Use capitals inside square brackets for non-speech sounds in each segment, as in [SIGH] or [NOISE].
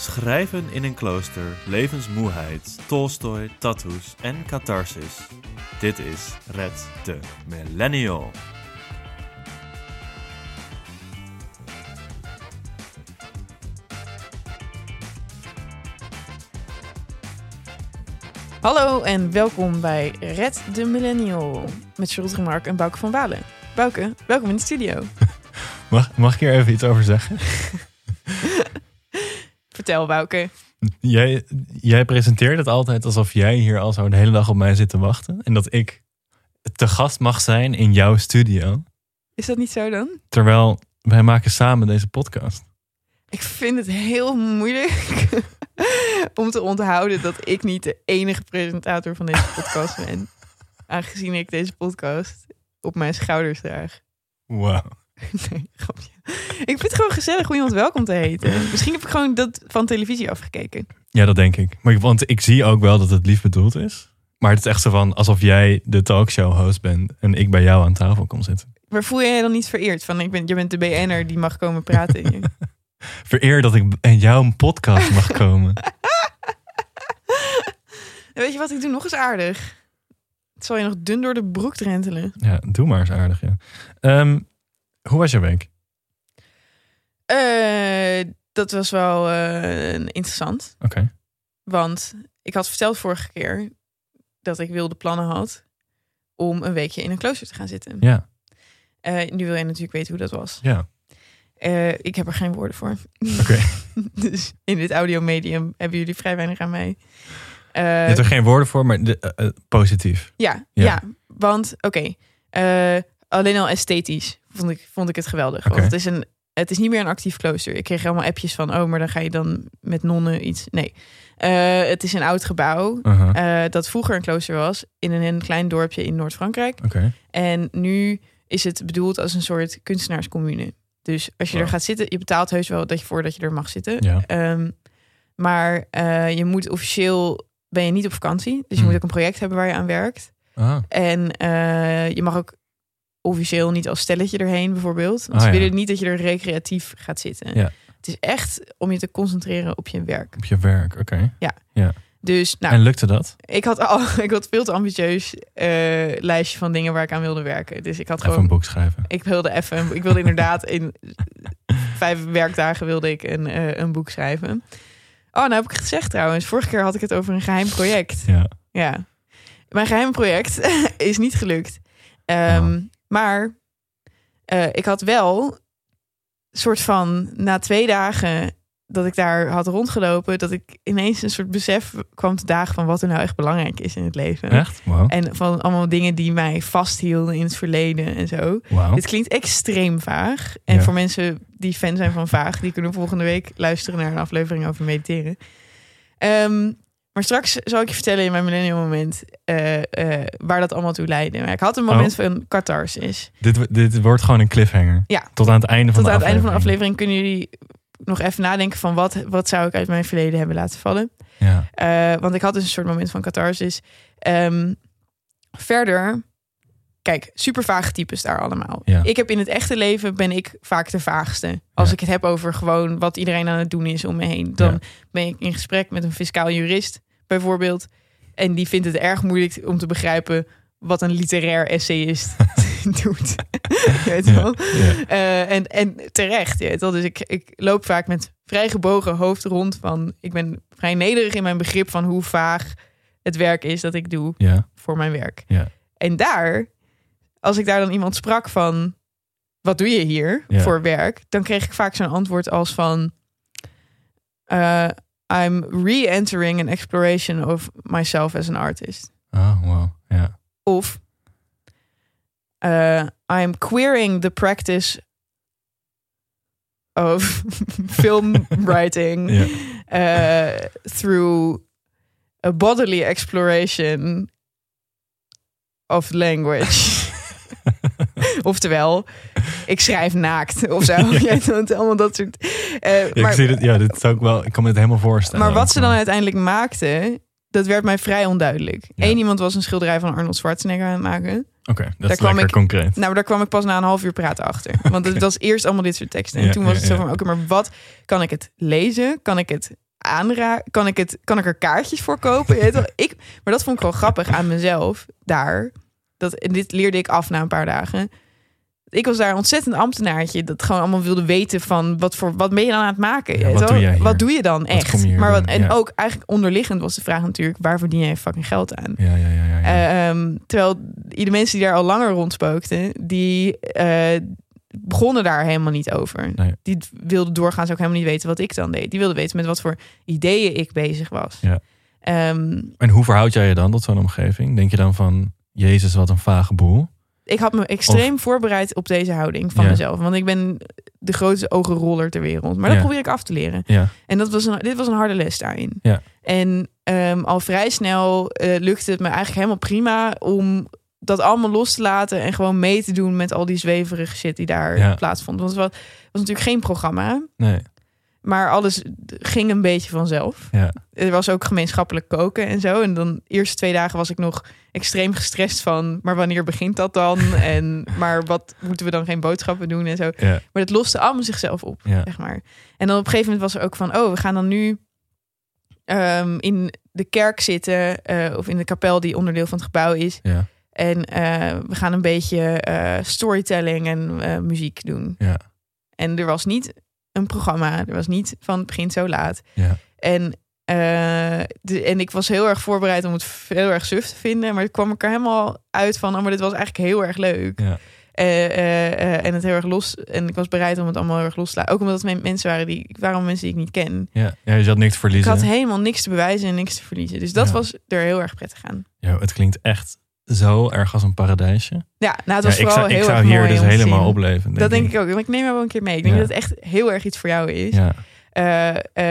Schrijven in een klooster, levensmoeheid, Tolstoy, tattoos en catharsis. Dit is Red de Millennial. Hallo en welkom bij Red de Millennial met Charlotte Remark en Bouke van Walen. Bouke, welkom in de studio. [LAUGHS] Mag, mag ik hier even iets over zeggen? [LAUGHS] Vertel. Jij, jij presenteert het altijd alsof jij hier al zo de hele dag op mij zit te wachten. En dat ik te gast mag zijn in jouw studio. Is dat niet zo dan? Terwijl wij maken samen deze podcast. Ik vind het heel moeilijk [LAUGHS] om te onthouden dat ik niet de enige presentator van deze podcast ben. Aangezien ik deze podcast op mijn schouders draag. Wauw. [LAUGHS] Nee, grapje. Ik vind het gewoon gezellig om iemand welkom te heten. Misschien heb ik gewoon dat van televisie afgekeken. Ja, dat denk ik. Maar, ik- want ik zie ook wel dat het lief bedoeld is. Maar het is echt zo van alsof jij de talkshow host bent en ik bij jou aan tafel kom zitten. Maar voel je je dan niet vereerd? Van, ik ben, je bent de BN'er die mag komen praten. hier. [LAUGHS] Vereer dat ik in jouw podcast mag [LAUGHS] komen. En Weet je wat, ik doe nog eens aardig. Het zal je nog dun door de broek drentelen. Ja, doe maar eens aardig. Ja. Ehm, hoe was je week? Eh, dat was wel eh, interessant. Oké. Want ik had verteld vorige keer dat ik wilde plannen had om een weekje in een klooster te gaan zitten. Ja, Eh, nu wil je natuurlijk weten hoe dat was. ja. Ik heb er geen woorden voor. Oké. [LAUGHS] dus in dit audiomedium hebben jullie vrij weinig aan mij. Je hebt er geen woorden voor, maar de, positief. Ja, Ja. ja. want oké, alleen al esthetisch vond ik, vond ik het geweldig. Want het is, een, het is niet meer een actief klooster. Ik kreeg allemaal appjes van, oh, maar dan ga je dan met nonnen iets. Nee, Eh, het is een oud gebouw eh, dat vroeger een klooster was in een, een klein dorpje in Noord-Frankrijk. En nu is het bedoeld als een soort kunstenaarscommune. Dus als je Wow. er gaat zitten, je betaalt heus wel dat je voordat je er mag zitten. Ja. Ehm, maar eh, je moet officieel ben je niet op vakantie. Dus je Hmm. moet ook een project hebben waar je aan werkt. Ah, En je mag ook officieel niet als stelletje erheen, bijvoorbeeld. Want Ah, ze ja. willen niet dat je er recreatief gaat zitten. Ja. Het is echt om je te concentreren op je werk. op je werk, oké. Dus nou, En lukte dat? ik had al, [LAUGHS] ik had veel te ambitieus eh, lijstje van dingen waar ik aan wilde werken. Dus ik had Even gewoon, een boek schrijven. ik wilde even, ik wilde inderdaad in [LAUGHS] vijf werkdagen wilde ik een, eh, een boek schrijven. Oh, nou heb ik het gezegd trouwens. Vorige keer had ik het over een geheim project. Ja. Ja. Mijn geheim project [LAUGHS] is niet gelukt. Ehm, Oh. Maar eh, ik had wel soort van na twee dagen dat ik daar had rondgelopen, dat ik ineens een soort besef kwam te dagen van wat er nou echt belangrijk is in het leven. Echt? Wauw. En van allemaal dingen die mij vasthielden in het verleden en zo. Wauw. Dit klinkt extreem vaag. En Ja. voor mensen die fan zijn van vaag, die kunnen volgende week luisteren naar een aflevering over mediteren. Ehm, maar straks zal ik je vertellen in mijn millennium moment eh, eh, waar dat allemaal toe leidde. Maar ik had een moment Oh. van catharsis. Dit, dit wordt gewoon een cliffhanger. Ja. Tot aan het einde van Tot de aan het einde van de aflevering. aflevering kunnen jullie nog even nadenken van wat, wat zou ik uit mijn verleden hebben laten vallen. Ja. Eh, want ik had dus een soort moment van catharsis. Ehm, verder, kijk, super vage types daar allemaal. Ja. Ik heb in het echte leven ben ik vaak de vaagste. Als Ja. ik het heb over gewoon wat iedereen aan het doen is om me heen, dan ben ik in gesprek met een fiscaal jurist bijvoorbeeld, en die vindt het erg moeilijk om te begrijpen wat een literair essayist [LAUGHS] [LAUGHS] doet. [LAUGHS] Je weet Ja. wel. Ja. Eh, en, en terecht. Je weet wel. Dus ik, ik loop vaak met vrij gebogen hoofd rond. Van, ik ben vrij nederig in mijn begrip van hoe vaag het werk is dat ik doe Ja. voor mijn werk. Ja. En daar, als ik daar dan iemand sprak van... wat doe je hier voor werk? Dan kreeg ik vaak zo'n antwoord als van... eh, I'm re-entering an exploration of myself as an artist. Oh, wow. Ja. Of uh, I'm queering the practice of [LAUGHS] film [LAUGHS] writing uh, through a bodily exploration of language. [LAUGHS] Oftewel, ik schrijf naakt of zo. Jij doet allemaal dat soort. Eh, Ja, ik zie dit, ja, dit is ook wel, ik kan me het helemaal voorstellen. maar wat ze dan Ook uiteindelijk maakte, dat werd mij vrij onduidelijk. Ja. Eén iemand was een schilderij van Arnold Schwarzenegger aan het maken. Oké, dat Daar is kwam lekker ik- concreet. Nou, daar kwam ik pas na een half uur praten achter. Want het was eerst allemaal dit soort teksten. En Ja, toen was ja, het zo ja. van, oké, maar wat kan ik het lezen? Kan ik het aanraken? Kan ik, het, kan ik er kaartjes voor kopen? Ik, maar dat vond ik wel grappig aan mezelf daar. Dat, en dit leerde ik af na een paar dagen. Ik was daar een ontzettend ambtenaartje dat gewoon allemaal wilde weten van wat voor wat ben je dan aan het maken? Ja, wat doe? Wat doe je dan echt? maar wat, en Ja. ook eigenlijk onderliggend was de vraag natuurlijk waar verdien jij fucking geld aan? Ja, ja, ja. ja, ja. Eh, ehm, terwijl de mensen die daar al langer rondspookten, die eh, begonnen daar helemaal niet over. Nee. Die wilden doorgaans ook helemaal niet weten wat ik dan deed. Die wilden weten met wat voor ideeën ik bezig was. Ja. Ehm, en hoe verhoud jij je dan tot zo'n omgeving? Denk je dan van, Jezus, wat een vage boel? Ik had me extreem voorbereid op deze houding van Ja. mezelf. Want ik ben de grootste ogenroller ter wereld. Maar dat Ja. probeer ik af te leren. Ja, En dat was een, dit was een harde les daarin. Ja. En ehm, al vrij snel eh, lukte het me eigenlijk helemaal prima om dat allemaal los te laten en gewoon mee te doen met al die zweverige shit die daar plaatsvond. Want het was, was natuurlijk geen programma, nee. Maar alles ging een beetje vanzelf. Ja. Er was ook gemeenschappelijk koken en zo. En dan de eerste twee dagen was ik nog extreem gestrest van, maar wanneer begint dat dan? [LAUGHS] en maar wat moeten we dan geen boodschappen doen en zo. Ja, Maar het loste allemaal zichzelf op, Ja. zeg maar. En dan op een gegeven moment was er ook van... oh, we gaan dan nu ehm, in de kerk zitten... eh, of in de kapel die onderdeel van het gebouw is. ja, En eh, we gaan een beetje eh, storytelling en muziek doen. ja, En er was niet een programma. Er was niet van het begint zo laat. ja. En, eh, de, en ik was heel erg voorbereid om het heel erg suf te vinden. Maar het kwam ik er helemaal uit van... oh, maar dit was eigenlijk heel erg leuk. Ja. Eh, eh, en het heel erg los. En ik was bereid om het allemaal heel erg los te laten. Ook omdat het men- mensen waren die waren mensen die ik niet ken. Ja, ja je had niks te Ik verliezen. had helemaal niks te bewijzen en niks te verliezen. Dus dat Ja. was er heel erg prettig aan. Ja, het klinkt echt zo erg als een paradijsje. Ja, nou, het Ja, was ik vooral zou, ik heel zou erg hier mooi dus helemaal opleven. Dat denk ik ook. Maar ik neem jou wel een keer mee. Ik denk Ja. dat het echt heel erg iets voor jou is. Ja, Eh,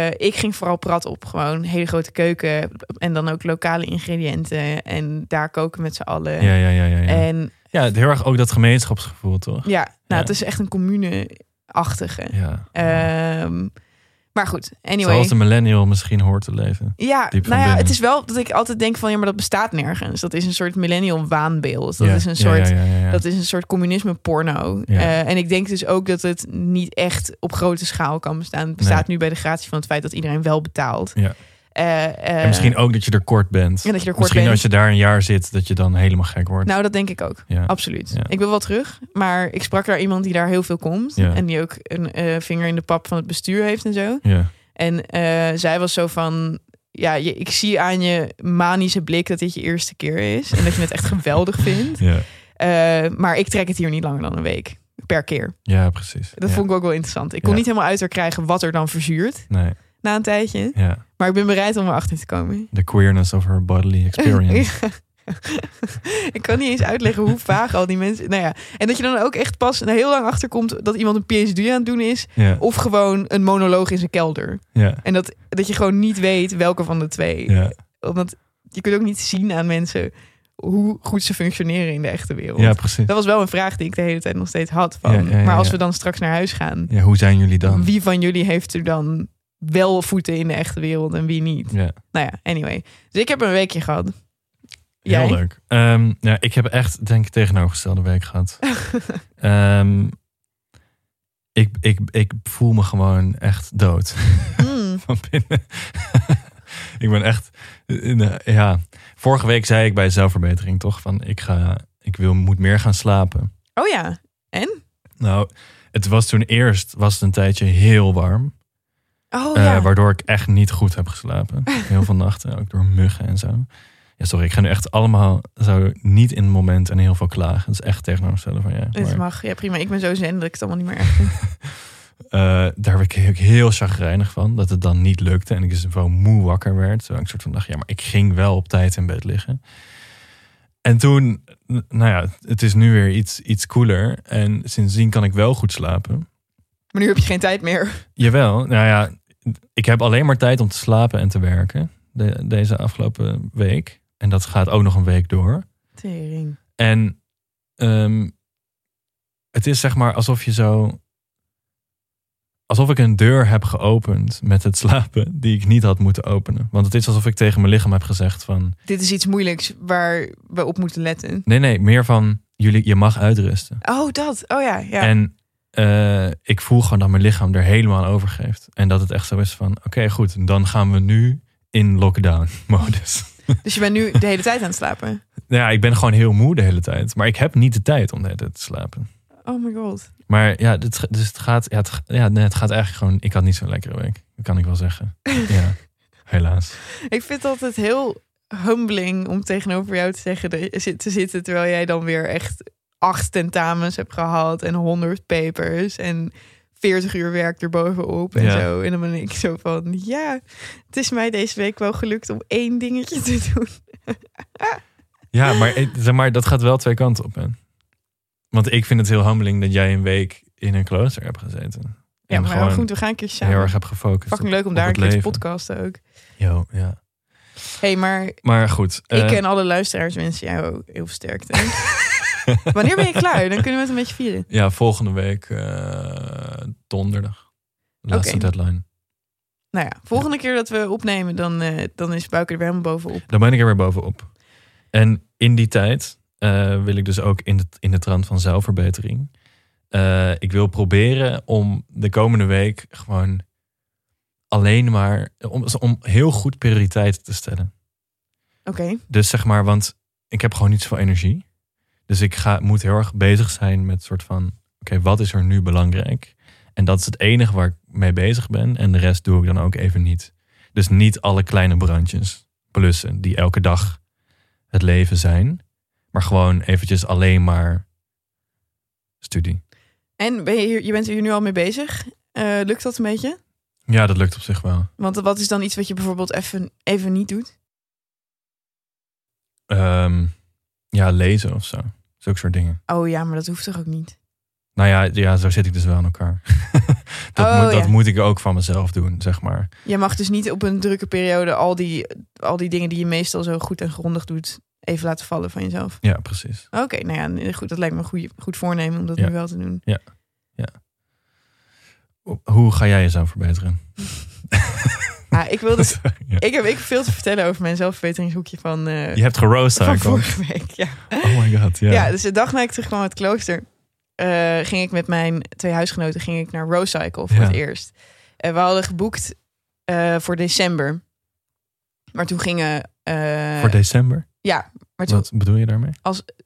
eh, ik ging vooral prat op. Gewoon hele grote keuken. En dan ook lokale ingrediënten. En daar koken met z'n allen. ja, ja, ja. ja, ja. En ja heel erg ook dat gemeenschapsgevoel, toch? ja, nou, Ja. het is echt een commune-achtige. Ja. Ehm, maar goed, anyway. Zoals de millennial misschien hoort te leven. Ja, nou ja, binnen. het is wel dat ik altijd denk van ja, maar dat bestaat nergens. Dat is een soort millennial waanbeeld. Dat Ja, is een soort, ja, dat is een soort communisme porno. Eh, en ik denk dus ook dat het niet echt op grote schaal kan bestaan. Het bestaat nu bij de gratie van het feit dat iedereen wel betaalt. Ja. Eh, eh, En misschien ook dat je er kort bent. en dat je er kort misschien bent. als je daar een jaar zit, dat je dan helemaal gek wordt. Nou, dat denk ik ook. ja. Absoluut. Ja. Ik wil wel terug, maar ik sprak daar iemand die daar heel veel komt. Ja. En die ook een eh, vinger in de pap van het bestuur heeft en zo. ja. En zij was zo van... Ja, je, ik zie aan je manische blik dat dit je eerste keer is. En dat je het echt [LAUGHS] geweldig vindt. Ja. Maar ik trek het hier niet langer dan een week. Per keer. ja, precies. Dat vond ik ook wel interessant. Ik kon niet helemaal uit haar krijgen wat er dan verzuurt Nee, na een tijdje. ja. Maar ik ben bereid om erachter te komen. The queerness of her bodily experience. [LAUGHS] [LAUGHS] ik kan niet eens uitleggen hoe vaag al die mensen... Nou ja, en dat je dan ook echt pas heel lang achterkomt... dat iemand een PhD aan het doen is... ja. of gewoon een monoloog in zijn kelder. Ja. En dat, dat je gewoon niet weet welke van de twee. Ja. Omdat je kunt ook niet zien aan mensen hoe goed ze functioneren in de echte wereld. ja, precies. Dat was wel een vraag die ik de hele tijd nog steeds had. Van, Ja, ja, ja, maar als we dan straks naar huis gaan, Ja, hoe zijn jullie dan? wie van jullie heeft er dan wel voeten in de echte wereld en wie niet? Ja, Nou ja, anyway. Dus ik heb een weekje gehad. heel Jij? leuk. Ehm, ja, ik heb echt, denk ik, tegenovergestelde week gehad. [LAUGHS] Ehm, ik, ik, ik voel me gewoon echt dood Hmm. [LAUGHS] van binnen. [LAUGHS] ik ben echt, ja. Vorige week zei ik bij zelfverbetering toch van, ik ga, ik wil, moet meer gaan slapen. Oh ja. En? Nou, het was toen eerst, was het een tijdje heel warm. Oh Eh, ja. waardoor ik echt niet goed heb geslapen. [LAUGHS] Heel veel nachten, ook door muggen en zo. Ja, sorry, ik ga nu echt allemaal zo niet in het moment en heel veel klagen. Het is echt tegenovergestelde van ja. Het Maar, mag. Ja, prima. Ik ben zo zen dat ik het allemaal niet meer vind. [LAUGHS] [LAUGHS] eh, daar werd ik heel chagrijnig van, dat het dan niet lukte. En ik dus wel moe wakker werd. Zo, ik soort van dacht, ja, maar ik ging wel op tijd in bed liggen. En toen, nou ja, het is nu weer iets, iets cooler. En sindsdien kan ik wel goed slapen. Maar nu heb je geen tijd meer. Jawel, nou ja, ik heb alleen maar tijd om te slapen en te werken de, deze afgelopen week. En dat gaat ook nog een week door. Tering. En ehm, het is zeg maar alsof je zo. Alsof ik een deur heb geopend met het slapen die ik niet had moeten openen. Want het is alsof ik tegen mijn lichaam heb gezegd van... Dit is iets moeilijks waar we op moeten letten. Nee, nee, meer van jullie, je mag uitrusten. Oh, dat. Oh ja. ja. En eh, ik voel gewoon dat mijn lichaam er helemaal aan overgeeft. En dat het echt zo is van, oké goed, dan gaan we nu in lockdown [LAUGHS] modus. Dus je bent nu de hele tijd aan het slapen. [LAUGHS] ja, ik ben gewoon heel moe de hele tijd. Maar ik heb niet de tijd om de hele tijd te slapen. Oh my god. Maar ja, dit, dus het gaat, ja, het, ja, nee, het gaat eigenlijk gewoon, ik had niet zo'n lekkere week. Dat kan ik wel zeggen. [LAUGHS] Ja, helaas. Ik vind het altijd heel humbling om tegenover jou te zeggen dat te zitten terwijl jij dan weer echt acht tentamens hebt gehad en honderd papers en 40 uur werk erbovenop en Ja. zo. En dan ben ik zo van, ja, het is mij deze week wel gelukt om één dingetje te doen. [LAUGHS] Ja, maar, zeg maar dat gaat wel twee kanten op. Hè? Want ik vind het heel humbling dat jij een week in een klooster hebt gezeten. Ja, maar goed, we gaan een keer samen. heel erg heb gefocust. Fucking leuk om daar een keer te podcasten ook. Jo, ja. hey, maar Maar goed. ik eh, en alle luisteraars wensen jou heel sterkte. [LAUGHS] [LAUGHS] Wanneer ben je klaar? Dan kunnen we het een beetje vieren. Ja, volgende week eh, donderdag. Laatste deadline. Nou ja, volgende keer dat we opnemen, dan, eh, dan is Bouke er weer helemaal bovenop. Dan ben ik er weer bovenop. En in die tijd eh, wil ik dus ook in de, in de trant van zelfverbetering. ik wil proberen om de komende week gewoon alleen maar om, om heel goed prioriteiten te stellen. Oké, Dus zeg maar, want ik heb gewoon niet zoveel energie. Dus ik ga, moet heel erg bezig zijn met soort van, oké, wat is er nu belangrijk? En dat is het enige waar ik mee bezig ben. En de rest doe ik dan ook even niet. Dus niet alle kleine brandjes blussen die elke dag het leven zijn. Maar gewoon eventjes alleen maar studie. en ben je, hier, je bent hier nu al mee bezig. Eh, lukt dat een beetje? Ja, dat lukt op zich wel. Want wat is dan iets wat je bijvoorbeeld even, even niet doet? Ehm, ja, lezen of zo. Zulke soort dingen. Oh ja, maar dat hoeft toch ook niet? Nou ja, ja zo zit ik dus wel in elkaar. [LAUGHS] dat, Oh, moet, dat ja. moet ik ook van mezelf doen, zeg maar. Je mag dus niet op een drukke periode al die, al die dingen die je meestal zo goed en grondig doet, even laten vallen van jezelf. Ja, precies. Oké, nou ja, goed, dat lijkt me een goede, goed voornemen om dat Ja. nu wel te doen. Hoe ga jij jezelf verbeteren? [LAUGHS] Ik wil dus, [LAUGHS] Ja. ik heb ik heb veel te vertellen over mijn zelfverbeteringshoekje van, eh, Je hebt geroost van vorige week. Ja. Oh my god, ja. Ja. dus de dag na ik terugkwam uit het klooster, eh, ging ik met mijn twee huisgenoten ging ik naar Rose Cycle voor Ja. het eerst. En we hadden geboekt eh, voor december. Maar toen gingen... Voor december? ja, maar toen, Wat bedoel je daarmee?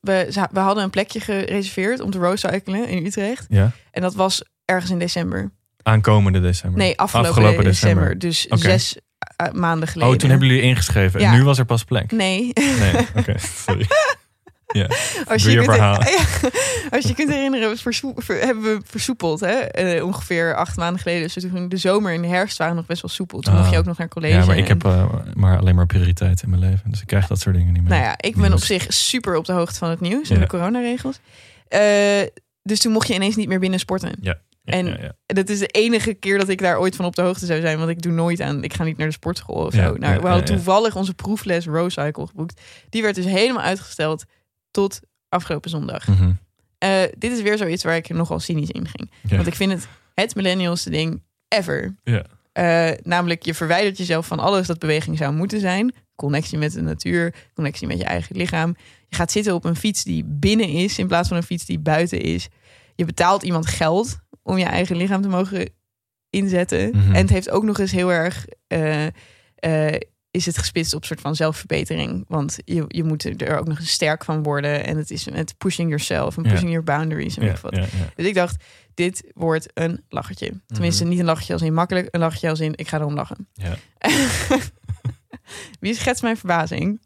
we, za- we hadden een plekje gereserveerd om te Rose Cyclen in Utrecht. Ja. En dat was ergens in december. Aankomende december. Nee, afgelopen, december. Dus zes eh, maanden geleden. Oh, toen hebben jullie ingeschreven. Ja. En nu was er pas plek. Nee. Nee, [LAUGHS] oké. Sorry. Ja. Als je, je kunt, [LAUGHS] ja, als je kunt herinneren, hebben we versoepeld. Hè? Eh, ongeveer acht maanden geleden. Dus toen de zomer en de herfst waren nog best wel soepel. Toen Ah. mocht je ook nog naar college. Ja, maar ik en- heb eh, maar alleen maar prioriteiten in mijn leven. Dus ik krijg dat soort dingen niet meer. Nou ja, ik ben Nieuws. op zich super op de hoogte van het nieuws en Ja. de coronaregels. Eh, dus toen mocht je ineens niet meer binnen sporten. Ja, en- ja, ja. En dat is de enige keer dat ik daar ooit van op de hoogte zou zijn. Want ik doe nooit aan. Ik ga niet naar de sportschool of Ja, zo. Nou, we hadden toevallig onze proefles Rose Cycle geboekt. Die werd dus helemaal uitgesteld tot afgelopen zondag. Mhm. Eh, dit is weer zoiets waar ik nogal cynisch in ging. Want ik vind het het millennials ding ever. Ja. Eh, namelijk, je verwijdert jezelf van alles dat beweging zou moeten zijn. Connectie met de natuur, connectie met je eigen lichaam. Je gaat zitten op een fiets die binnen is in plaats van een fiets die buiten is. Je betaalt iemand geld om je eigen lichaam te mogen inzetten. Mhm. En het heeft ook nog eens heel erg. eh, eh, is het gespitst op soort van zelfverbetering. Want je, je moet er ook nog eens sterk van worden. En het is met pushing yourself en pushing your boundaries en wat. ja. Dus ik dacht, dit wordt een lachertje. Tenminste, Mhm. niet een lachertje als in makkelijk. Een lachertje als in, ik ga erom lachen. [LAUGHS] Wie schetst mijn verbazing?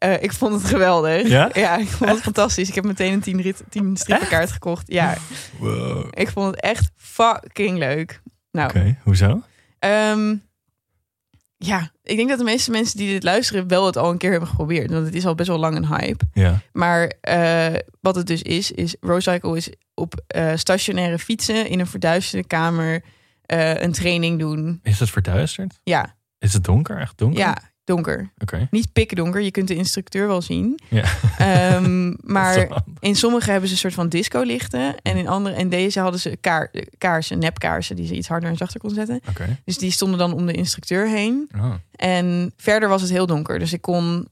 Eh, ik vond het geweldig. [LAUGHS] Ja? ik vond het fantastisch. Ik heb meteen een 10 rit, 10 strippenkaart gekocht. Ja, Wow. ik vond het echt fucking leuk. Nou, Oké, hoezo? ehm, ja, ik denk dat de meeste mensen die dit luisteren wel het al een keer hebben geprobeerd. Want het is al best wel lang een hype. Ja. Maar eh, wat het dus is, is Rosecycle is op eh, stationaire fietsen in een verduisterde kamer een training doen. Is het verduisterd? Ja, Is het donker? Echt donker? ja, donker. Oké. Niet pikdonker, je kunt de instructeur wel zien. Ja. Ehm, [LAUGHS] maar in sommige hebben ze een soort van disco-lichten. En in andere, en deze hadden ze kaar, kaarsen, nepkaarsen, die ze iets harder en zachter kon zetten. Dus die stonden dan om de instructeur heen. Oh. En verder was het heel donker. Dus ik kon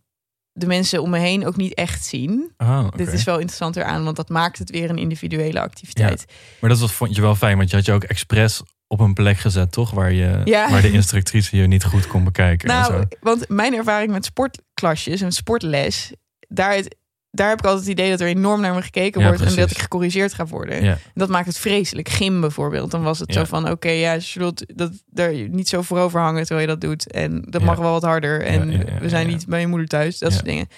de mensen om me heen ook niet echt zien. Oké. Dit is wel interessanter aan, want dat maakt het weer een individuele activiteit. Maar dat was, vond je wel fijn, want je had je ook expres op een plek gezet, toch? Waar, je, Ja. waar de instructrice je niet goed kon bekijken. en Nou, zo. want mijn ervaring met sportklasjes en sportles, daar, daar heb ik altijd het idee dat er enorm naar me gekeken Ja, wordt en dat ik gecorrigeerd ga worden. Ja. Dat maakt het vreselijk. Gym bijvoorbeeld. Dan was het zo van: oké, ja, Charlotte, dat er niet zo voorover hangen terwijl je dat doet. En dat mag wel wat harder. En we zijn niet bij je moeder thuis. Dat soort dingen.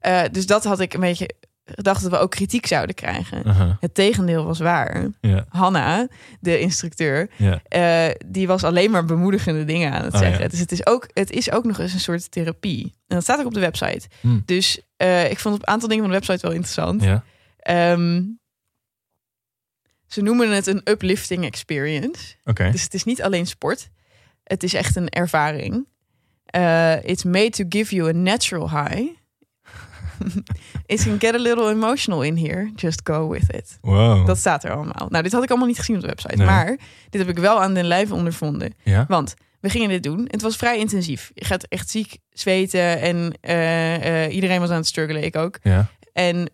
Eh, dus dat had ik een beetje gedacht dat we ook kritiek zouden krijgen. Het tegendeel was waar. Hanna, de instructeur, eh, die was alleen maar bemoedigende dingen aan het Oh, zeggen. ja. Dus het is, ook, het is ook nog eens een soort therapie. En dat staat ook op de website. Hm. Dus eh, ik vond een aantal dingen van de website wel interessant. Ehm, ze noemen het een uplifting experience. Dus het is niet alleen sport. Het is echt een ervaring. Eh, it's made to give you a natural high. [LAUGHS] It can get a little emotional in here. Just go with it. Wow. Dat staat er allemaal. Nou, dit had ik allemaal niet gezien op de website. Nee. Maar dit heb ik wel aan den lijve ondervonden. ja? Want we gingen dit doen. Het was vrij intensief. Je gaat echt ziek zweten. En eh, eh, iedereen was aan het struggelen. Ik ook. Ja. En,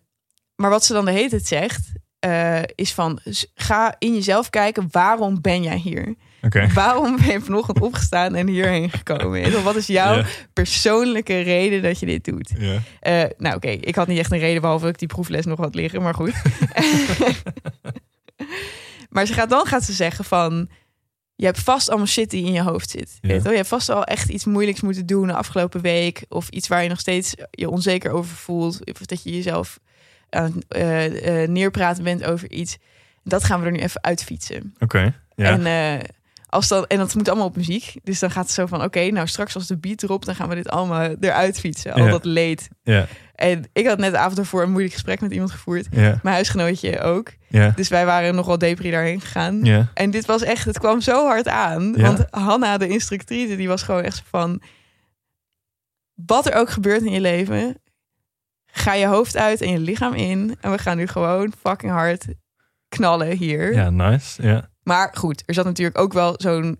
maar wat ze dan de hele tijd zegt, eh, is van ga in jezelf kijken, waarom ben jij hier? [LAUGHS] Waarom ben je vanochtend opgestaan en hierheen gekomen? Wat is jouw persoonlijke reden dat je dit doet? Eh, nou oké, ik had niet echt een reden behalve dat ik die proefles nog wat liggen, maar goed. [LAUGHS] maar ze gaat, dan gaat ze zeggen van, je hebt vast allemaal shit die in je hoofd zit. Weet je, hebt vast al echt iets moeilijks moeten doen de afgelopen week. Of iets waar je nog steeds je onzeker over voelt. Of dat je jezelf aan het eh, neerpraten bent over iets. Dat gaan we er nu even uitfietsen. Oké. Ja. En, als dan, en dat moet allemaal op muziek. Dus dan gaat het zo van, oké, nou straks als de beat erop... dan gaan we dit allemaal eruit fietsen. Al Ja. dat leed. ja. En ik had net de avond ervoor een moeilijk gesprek met iemand gevoerd. Ja. Mijn huisgenootje ook. Dus wij waren nogal depri daarheen gegaan. En dit was echt, het kwam zo hard aan. Want Hanna, de instructrice, die was gewoon echt van... Wat er ook gebeurt in je leven... Ga je hoofd uit en je lichaam in. En we gaan nu gewoon fucking hard knallen hier. Ja, nice. Ja. Maar goed, er zat natuurlijk ook wel zo'n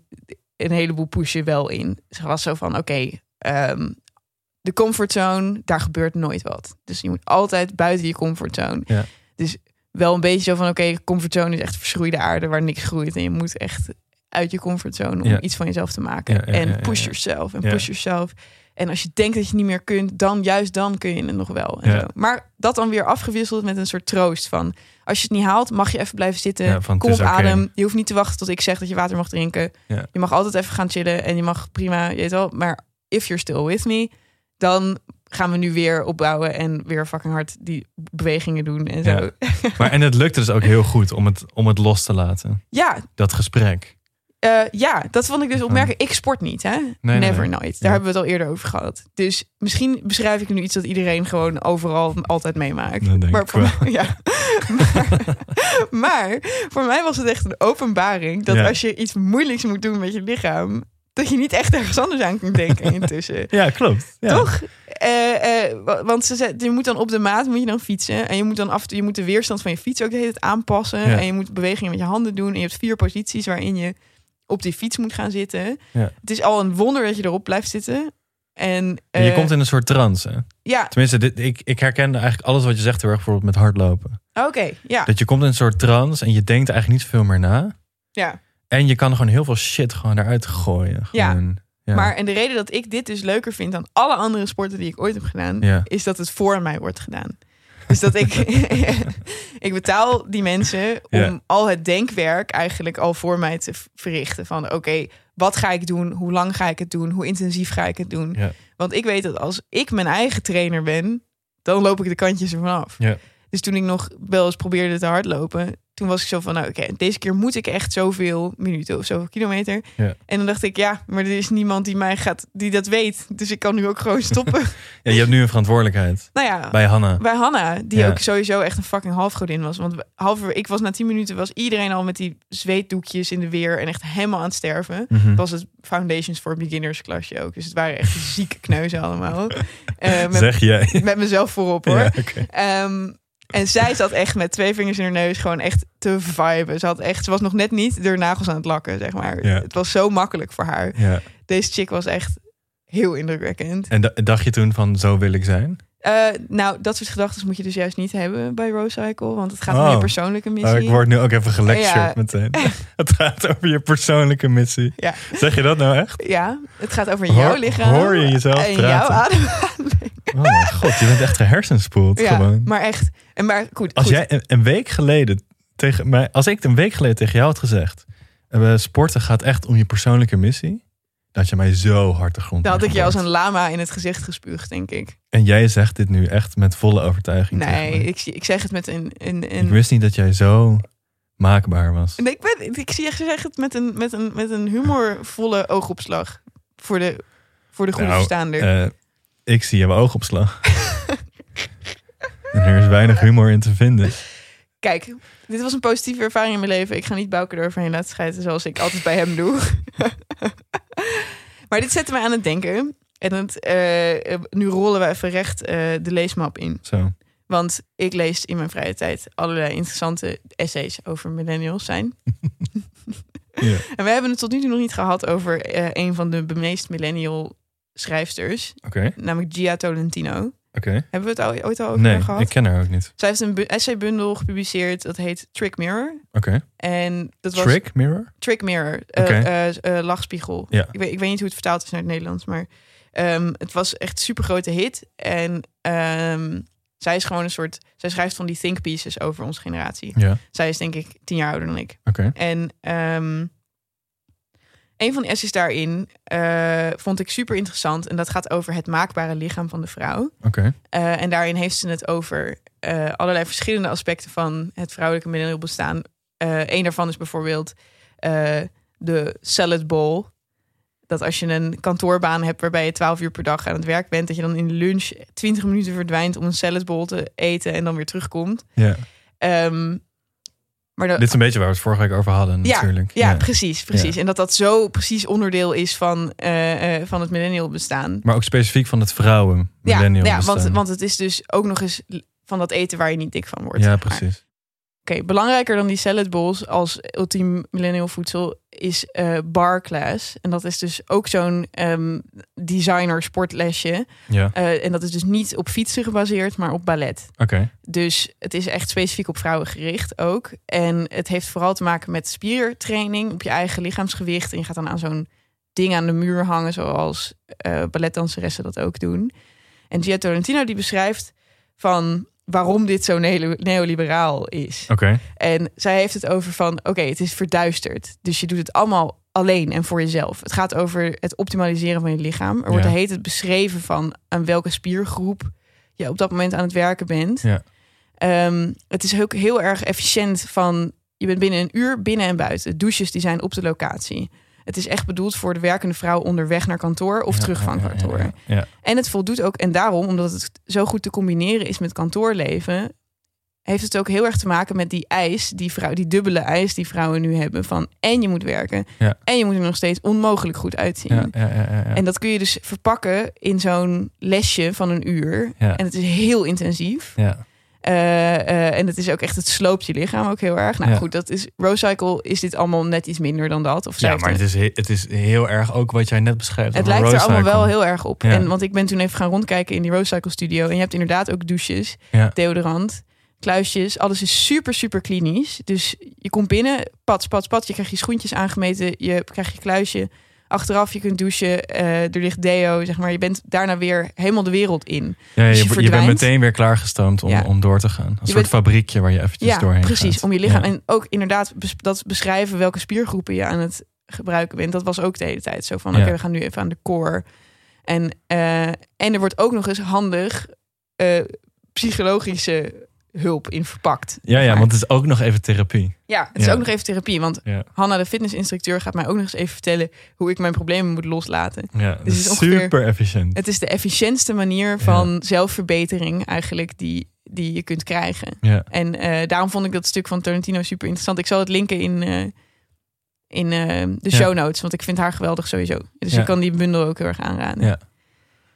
een heleboel pushen wel in. Ze was zo van, oké, ehm, de comfortzone, daar gebeurt nooit wat. Dus je moet altijd buiten je comfortzone. Ja. Dus wel een beetje zo van, oké, comfortzone is echt verschroeide aarde waar niks groeit. En je moet echt uit je comfortzone om Ja. iets van jezelf te maken. En push yourself en push yourself. En als je denkt dat je niet meer kunt, dan juist dan kun je het nog wel. En Ja. zo. Maar dat dan weer afgewisseld met een soort troost van... als je het niet haalt, mag je even blijven zitten. Ja, van, Kom op adem. Je hoeft niet te wachten tot ik zeg dat je water mag drinken. Ja. Je mag altijd even gaan chillen en je mag prima, je weet wel. Maar if you're still with me, dan gaan we nu weer opbouwen en weer fucking hard die bewegingen doen en zo. Ja. Maar en het lukte dus ook heel goed om het, om het los te laten. Ja, Dat gesprek. Eh, ja, dat vond ik dus opmerkelijk. Ik sport niet, hè? nee, Never nee. nooit. Ja. Daar hebben we het al eerder over gehad. Dus misschien beschrijf ik nu iets dat iedereen gewoon overal altijd meemaakt. Maar voor mij, [LAUGHS] ja. maar, maar voor mij was het echt een openbaring dat Ja. als je iets moeilijks moet doen met je lichaam, dat je niet echt ergens anders aan kunt denken intussen. [LAUGHS] Ja, klopt. Ja. Toch? Eh, eh, wa- want ze zei, je moet dan op de maat moet je dan fietsen. En je moet dan af en toe je moet de weerstand van je fiets ook de hele tijd aanpassen. Ja. En je moet bewegingen met je handen doen. En je hebt vier posities waarin je op die fiets moet gaan zitten. Ja. Het is al een wonder dat je erop blijft zitten. En, je eh, komt in een soort trance. Hè? Ja, Tenminste, dit, ik, ik herkende eigenlijk alles wat je zegt heel erg bijvoorbeeld met hardlopen. oké. ja. Dat je komt in een soort trance en je denkt eigenlijk niet veel meer na. ja. En je kan gewoon heel veel shit gewoon eruit gooien. Ja. Gewoon, ja. Maar en de reden dat ik dit dus leuker vind dan alle andere sporten die ik ooit heb gedaan, Ja. is dat het voor mij wordt gedaan. Dus dat ik, [LAUGHS] [LAUGHS] ik betaal die mensen om Ja. al het denkwerk eigenlijk al voor mij te verrichten. Van oké, wat ga ik doen? Hoe lang ga ik het doen? Hoe intensief ga ik het doen? Ja. Want ik weet dat als ik mijn eigen trainer ben, dan loop ik de kantjes ervan af. Ja. Dus toen ik nog wel eens probeerde te hardlopen, toen was ik zo van, nou oké, deze keer moet ik echt zoveel minuten of zoveel kilometer. Ja. En dan dacht ik, ja, maar er is niemand die mij gaat, die dat weet. Dus ik kan nu ook gewoon stoppen. [LAUGHS] Ja, je hebt nu een verantwoordelijkheid. nou ja, Bij Hanna. bij Hanna, die Ja. ook sowieso echt een fucking halfgodin was. Want halver, ik was na 10 minuten, was iedereen al met die zweetdoekjes in de weer en echt helemaal aan het sterven. Mhm. Was het Foundations for Beginners klasje ook. Dus het waren echt zieke kneuzen allemaal. [LAUGHS] Eh, met, Zeg jij. met mezelf voorop hoor. Ja, en zij zat echt met twee vingers in haar neus gewoon echt te viben. Ze, had echt, ze was nog net niet de nagels aan het lakken, zeg maar. Ja. Het was zo makkelijk voor haar. Ja. Deze chick was echt heel indrukwekkend. En da- dacht je toen van zo wil ik zijn? Eh, nou, dat soort gedachten moet je dus juist niet hebben bij Rose Cycle. Want het gaat om Oh. je persoonlijke missie. Oh, ik word nu ook even gelectured Ja. meteen. [LAUGHS] Het gaat over je persoonlijke missie. Ja. Zeg je dat nou echt? Ja, het gaat over jouw lichaam. hoor je jezelf en praten? jouw ademhaling. Oh mijn god, je bent echt gehersenspoeld Ja, gewoon. maar echt. En maar goed, Als goed. jij een, een week geleden tegen mij, als ik een week geleden tegen jou had gezegd, eh, sporten gaat echt om je persoonlijke missie, had je mij zo hard de grond. dan had ik je als een lama in het gezicht gespuugd, denk ik. En jij zegt dit nu echt met volle overtuiging. Nee, ik, ik zeg het met een. een, een ik wist niet dat jij zo maakbaar was. Nee, ik, ben, ik zie, ik zeg het met een, met, een, met een humorvolle oogopslag. Voor de, voor de goede Nou, verstaander. Eh, ik zie jouw oogopslag. [LAUGHS] en er is weinig humor in te vinden. Kijk, dit was een positieve ervaring in mijn leven. Ik ga niet Bouke eroverheen laten schijten zoals ik altijd bij hem doe. [LAUGHS] maar dit zette mij aan het denken. En het, eh, nu rollen we even recht eh, de leesmap in. Zo. Want ik lees in mijn vrije tijd allerlei interessante essays over millennials zijn. [LAUGHS] Ja. En we hebben het tot nu toe nog niet gehad over eh, een van de meest millennial schrijfsters. Namelijk Gia Tolentino. Oké. Hebben we het al, ooit al over Nee, gehad? ik ken haar ook niet. Zij heeft een bu- essaybundel gepubliceerd. Dat heet Trick Mirror. Oké. En dat was Trick Mirror? Trick Mirror. eh, Oké. eh, eh, lachspiegel. Ja. Ik, weet, ik weet niet hoe het vertaald is naar het Nederlands. Maar ehm, het was echt een super grote hit. En ehm, zij is gewoon een soort... Zij schrijft van die think pieces over onze generatie. Ja, Zij is denk ik tien jaar ouder dan ik. oké. En ehm, een van de essays daarin eh, vond ik super interessant. En dat gaat over het maakbare lichaam van de vrouw. Oké. Eh, en daarin heeft ze het over eh, allerlei verschillende aspecten van het vrouwelijke millennial bestaan. Een daarvan is bijvoorbeeld de salad bowl. Dat als je een kantoorbaan hebt waarbij je 12 uur per dag aan het werk bent, dat je dan in de lunch 20 minuten verdwijnt om een salad bowl te eten en dan weer terugkomt. Ja. Ehm, maar Dit is een beetje waar we het vorige week over hadden ja, natuurlijk. ja, precies, precies. Ja. En dat dat zo precies onderdeel is van, eh, eh, van het millennial bestaan. Maar ook specifiek van het vrouwen Ja, millennial ja want, bestaan. want het is dus ook nog eens van dat eten waar je niet dik van wordt. Ja, precies. Oké, belangrijker dan die salad bowls als ultiem millennial voedsel is eh bar class. En dat is dus ook zo'n ehm, designer sportlesje. Ja, Eh, en dat is dus niet op fietsen gebaseerd, maar op ballet. oké. Dus het is echt specifiek op vrouwen gericht ook. En het heeft vooral te maken met spiertraining op je eigen lichaamsgewicht. En je gaat dan aan zo'n ding aan de muur hangen, zoals eh balletdanseressen dat ook doen. En Gia Tolentino die beschrijft van waarom dit zo neo- neoliberaal is. Oké. En zij heeft het over van, oké, het is verduisterd. Dus je doet het allemaal alleen en voor jezelf. Het gaat over het optimaliseren van je lichaam. Er wordt Ja. heet het beschreven van aan welke spiergroep je op dat moment aan het werken bent. Ja. Ehm, het is ook heel erg efficiënt van, je bent binnen een uur binnen en buiten. Douches die zijn op de locatie. Het is echt bedoeld voor de werkende vrouw onderweg naar kantoor of Ja, terug van kantoor. Ja, ja. En het voldoet ook, en daarom, omdat het zo goed te combineren is met kantoorleven, heeft het ook heel erg te maken met die eis, die, vrouw, die dubbele eis die vrouwen nu hebben van en je moet werken en je moet er nog steeds onmogelijk goed uitzien. Ja, ja, ja, ja, ja. En dat kun je dus verpakken in zo'n lesje van een uur. En het is heel intensief. ja. Eh, eh, en het is ook echt, het sloopt je lichaam ook heel erg. Nou Ja. goed, dat is Rose Cycle is dit allemaal net iets minder dan dat. Of ja, maar het is, he- het is heel erg ook wat jij net beschrijft. het lijkt er allemaal wel heel erg op. Ja. En, want ik ben toen even gaan rondkijken in die Rose Cycle studio. En je hebt inderdaad ook douches, Ja. deodorant, kluisjes. Alles is super, super klinisch. Dus je komt binnen, pats, pats, pats. Je krijgt je schoentjes aangemeten. Je krijgt je kluisje. Achteraf, je kunt douchen. eh, er ligt deo, zeg maar. Je bent daarna weer helemaal de wereld in. Ja, Dus je, je je bent meteen weer klaargestoomd om, Ja. om door te gaan. Een soort bent- fabriekje waar je eventjes Ja, doorheen precies. gaat. Om je lichaam. Ja. En ook inderdaad dat beschrijven welke spiergroepen je aan het gebruiken bent. Dat was ook de hele tijd zo van, oké, we gaan nu even aan de core. En, eh, en er wordt ook nog eens handig eh, psychologische hulp in verpakt. Ja, ja, Maar- want het is ook nog even therapie. ja, het is Ja. ook nog even therapie. Want Ja, Hanna, de fitnessinstructeur, gaat mij ook nog eens even vertellen hoe ik mijn problemen moet loslaten. ja Dus is ongeveer- super efficiënt. Het is de efficiëntste manier van zelfverbetering eigenlijk die, die je kunt krijgen. Ja, En eh, daarom vond ik dat stuk van Tarantino super interessant. Ik zal het linken in, eh, in eh, de show notes, want ik vind haar geweldig sowieso. Dus ik kan die bundel ook heel erg aanraden. Ja.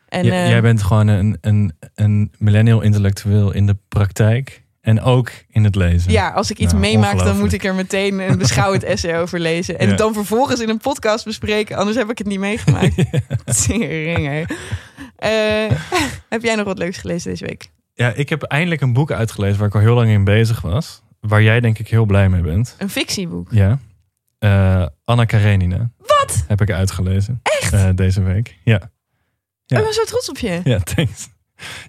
En, J- eh, jij bent gewoon een, een, een millennial intellectueel in de praktijk. En ook in het lezen. Ja, als ik iets Nou, meemaak, dan moet ik er meteen een beschouwend [LAUGHS] essay over lezen. En Ja. het dan vervolgens in een podcast bespreken. Anders heb ik het niet meegemaakt. [LAUGHS] Hè. Eh, [LAUGHS] heb jij nog wat leuks gelezen deze week? Ja, ik heb eindelijk een boek uitgelezen waar ik al heel lang in bezig was. Waar jij denk ik heel blij mee bent. Een fictieboek. Ja. Eh, Anna Karenina. Wat? Heb ik uitgelezen. Echt? deze week. Ja. Ja. Ik ben zo trots op je. Ja, thanks.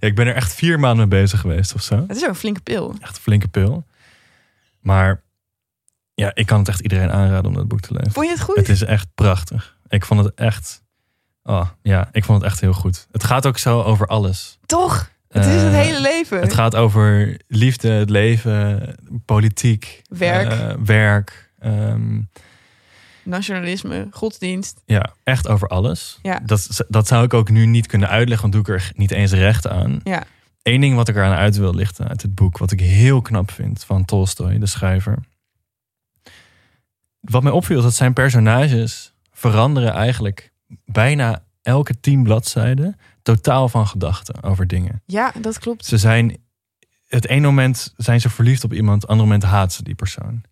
Ja, ik ben er echt vier maanden mee bezig geweest of zo. Het is ook een flinke pil. Echt een flinke pil. Maar ja, ik kan het echt iedereen aanraden om dat boek te lezen. Vond je het goed? Het is echt prachtig. Ik vond het echt... Oh, ja, ik vond het echt heel goed. Het gaat ook zo over alles. Toch? Het is het Eh, hele leven. Het gaat over liefde, het leven, politiek, Werk. eh, werk. ehm, Nationalisme, godsdienst. ja, echt over alles. Ja. Dat, dat zou ik ook nu niet kunnen uitleggen, want doe ik er niet eens recht aan. Ja. Eén ding wat ik eraan uit wil lichten uit het boek, wat ik heel knap vind van Tolstoy, de schrijver. Wat mij opviel is dat zijn personages veranderen eigenlijk bijna elke tien bladzijden totaal van gedachten over dingen. Ja, dat klopt. Ze zijn, het ene moment zijn ze verliefd op iemand, het andere moment haat ze die persoon.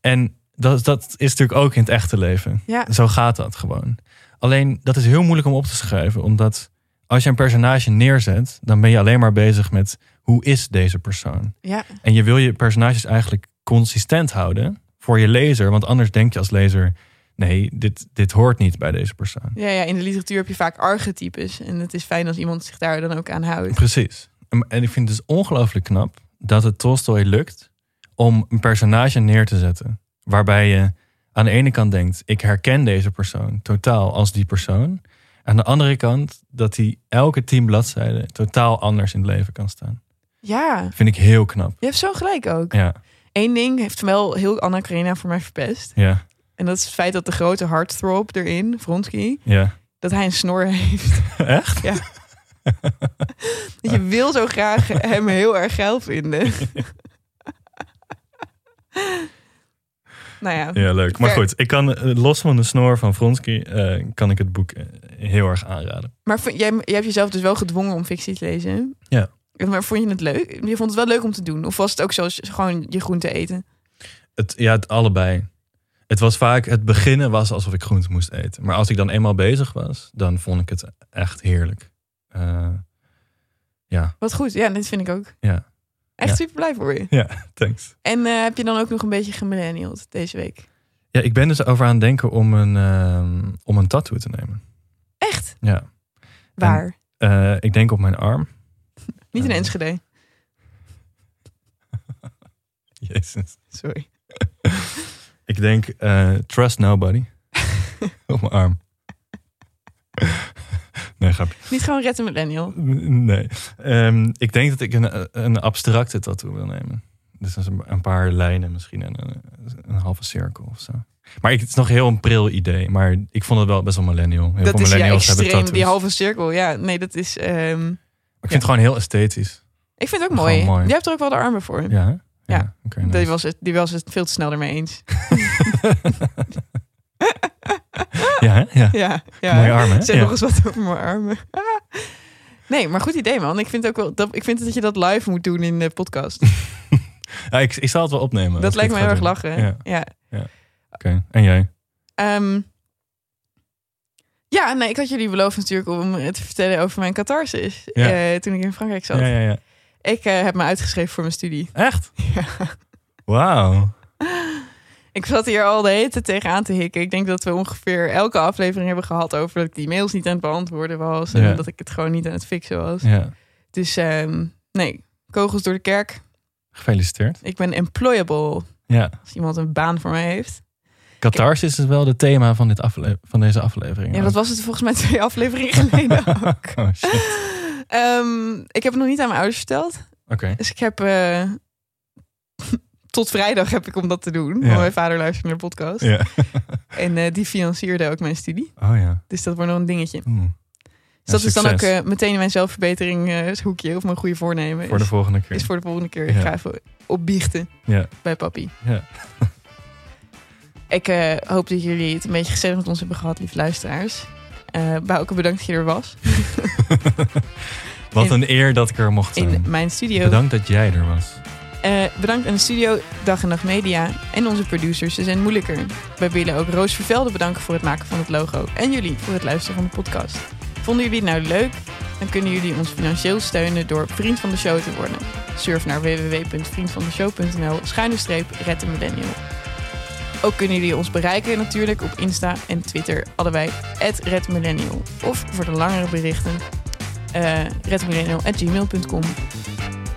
En dat, dat is natuurlijk ook in het echte leven. Ja, Zo gaat dat gewoon. Alleen dat is heel moeilijk om op te schrijven, omdat als je een personage neerzet, dan ben je alleen maar bezig met hoe is deze persoon. ja, En je wil je personages eigenlijk consistent houden voor je lezer, want anders denk je als lezer, nee, dit, dit hoort niet bij deze persoon. ja, ja. In de literatuur heb je vaak archetypes. En het is fijn als iemand zich daar dan ook aan houdt. Precies. En en ik vind het dus ongelooflijk knap dat het Tolstoy lukt om een personage neer te zetten. Waarbij je aan de ene kant denkt, ik herken deze persoon totaal als die persoon. Aan de andere kant dat hij elke tien bladzijden totaal anders in het leven kan staan. Ja, Vind ik heel knap. je hebt zo gelijk ook. Ja, Eén ding heeft wel heel Anna Karenina voor mij verpest. ja, En dat is het feit dat de grote heartthrob erin, Vronsky, ja. dat hij een snor heeft. [LAUGHS] Echt? [LAUGHS] Dat je wil zo graag hem heel erg geil vinden. [LAUGHS] nou ja, Ja, leuk. Maar goed, ik kan eh, los van de snor van Vronsky, eh, kan ik het boek eh, heel erg aanraden. maar jij, jij hebt jezelf dus wel gedwongen om fictie te lezen. Ja. Maar vond je het leuk? Je vond het wel leuk om te doen? Of was het ook zoals gewoon je groente eten? Het, ja, het allebei. Het was vaak, het beginnen was alsof ik groente moest eten. Maar als ik dan eenmaal bezig was, dan vond ik het echt heerlijk. Ja, Wat goed, ja, dit vind ik ook. ja, Echt Ja. super blij voor je. ja, [LAUGHS] thanks. En eh, heb je dan ook nog een beetje gemillenniald deze week? Ja, ik ben dus over aan het denken om een, ehm, om een tattoo te nemen. Echt? Ja, Waar? Eh, ik denk op mijn arm. [LAUGHS] Niet in eh, Enschede. [LAUGHS] Jezus. Sorry. Ik denk trust nobody. op mijn arm. Nee, grapje. Niet gewoon Red Millennial. Nee. Ehm, ik denk dat ik een, een abstracte tattoo wil nemen. Dus dat is een, paar lijnen misschien en een, een halve cirkel of zo. Maar ik, het is nog heel een pril idee. Maar ik vond het wel best wel millennial. Heel dat veel is ja extreem, die halve cirkel. Ja, nee, dat is... ehm, ik vind het gewoon heel esthetisch. ik vind het ook mooi. mooi. Jij hebt er ook wel de armen voor. Ja? Ja. oké, Die, was het, die was het veel te snel ermee eens. [LAUGHS] [LAUGHS] [LAUGHS] ja, ja. ja, ja. Mooie armen? Zeg Ja. nog eens wat over mijn armen. [LAUGHS] nee, maar goed idee, man. Ik vind ook wel dat, ik vind dat je dat live moet doen in de podcast. [LAUGHS] Ja, ik, ik zal het wel opnemen. dat lijkt me heel erg lachen. Ja, Ja. oké. En jij? Ehm, ja, nee, ik had jullie beloofd natuurlijk om het te vertellen over mijn catharsis. Eh, toen ik in Frankrijk zat. Ja, ja, ja. Ik eh, heb me uitgeschreven voor mijn studie. Echt? Ja. Wauw. Ik zat hier al de hele tijd tegenaan te hikken. Ik denk dat we ongeveer elke aflevering hebben gehad over dat ik die mails niet aan het beantwoorden was. En Ja. dat ik het gewoon niet aan het fixen was. Ja. Dus ehm, nee, kogels door de kerk. Gefeliciteerd. Ik ben employable. Ja. Als iemand een baan voor mij heeft. Catharsis is wel het thema van, dit afle van deze aflevering. Ja, dat was het volgens mij twee [LAUGHS] afleveringen geleden [LAUGHS] ook. Oh, shit. Ehm, ik heb het nog niet aan mijn ouders verteld. Oké. Dus ik heb... eh, tot vrijdag heb ik om dat te doen. Ja. Mijn vader luistert naar de podcast. Ja. [LAUGHS] En eh, die financierde ook mijn studie. Oh ja. Dus dat wordt nog een dingetje. Oeh. Dus dat is dan ook eh, meteen mijn zelfverbetering eh, hoekje. Of mijn goede voornemen. Voor de volgende keer. is voor de volgende keer. Ik ga even opbiechten Ja. bij papi. Ja. [LAUGHS] Ik hoop dat jullie het een beetje gezellig met ons hebben gehad, lieve luisteraars. Eh Bouke, bedankt dat je er was. [LAUGHS] Wat In- een eer dat ik er mocht zijn. In mijn studio. Bedankt dat jij er was. Eh, bedankt aan de studio Dag en Nacht Media en onze producers Suzanne Moeilijker. Wij willen ook Roos Vervelde bedanken voor het maken van het logo en jullie voor het luisteren van de podcast. Vonden jullie het nou leuk? Dan kunnen jullie ons financieel steunen door vriend van de show te worden. Surf naar www.vriendvandeshow.nl schuine streep Millennial. Ook kunnen jullie ons bereiken natuurlijk op Insta en Twitter, allebei @redmillennial. Of voor de langere berichten, uh, redmillennial@gmail.com.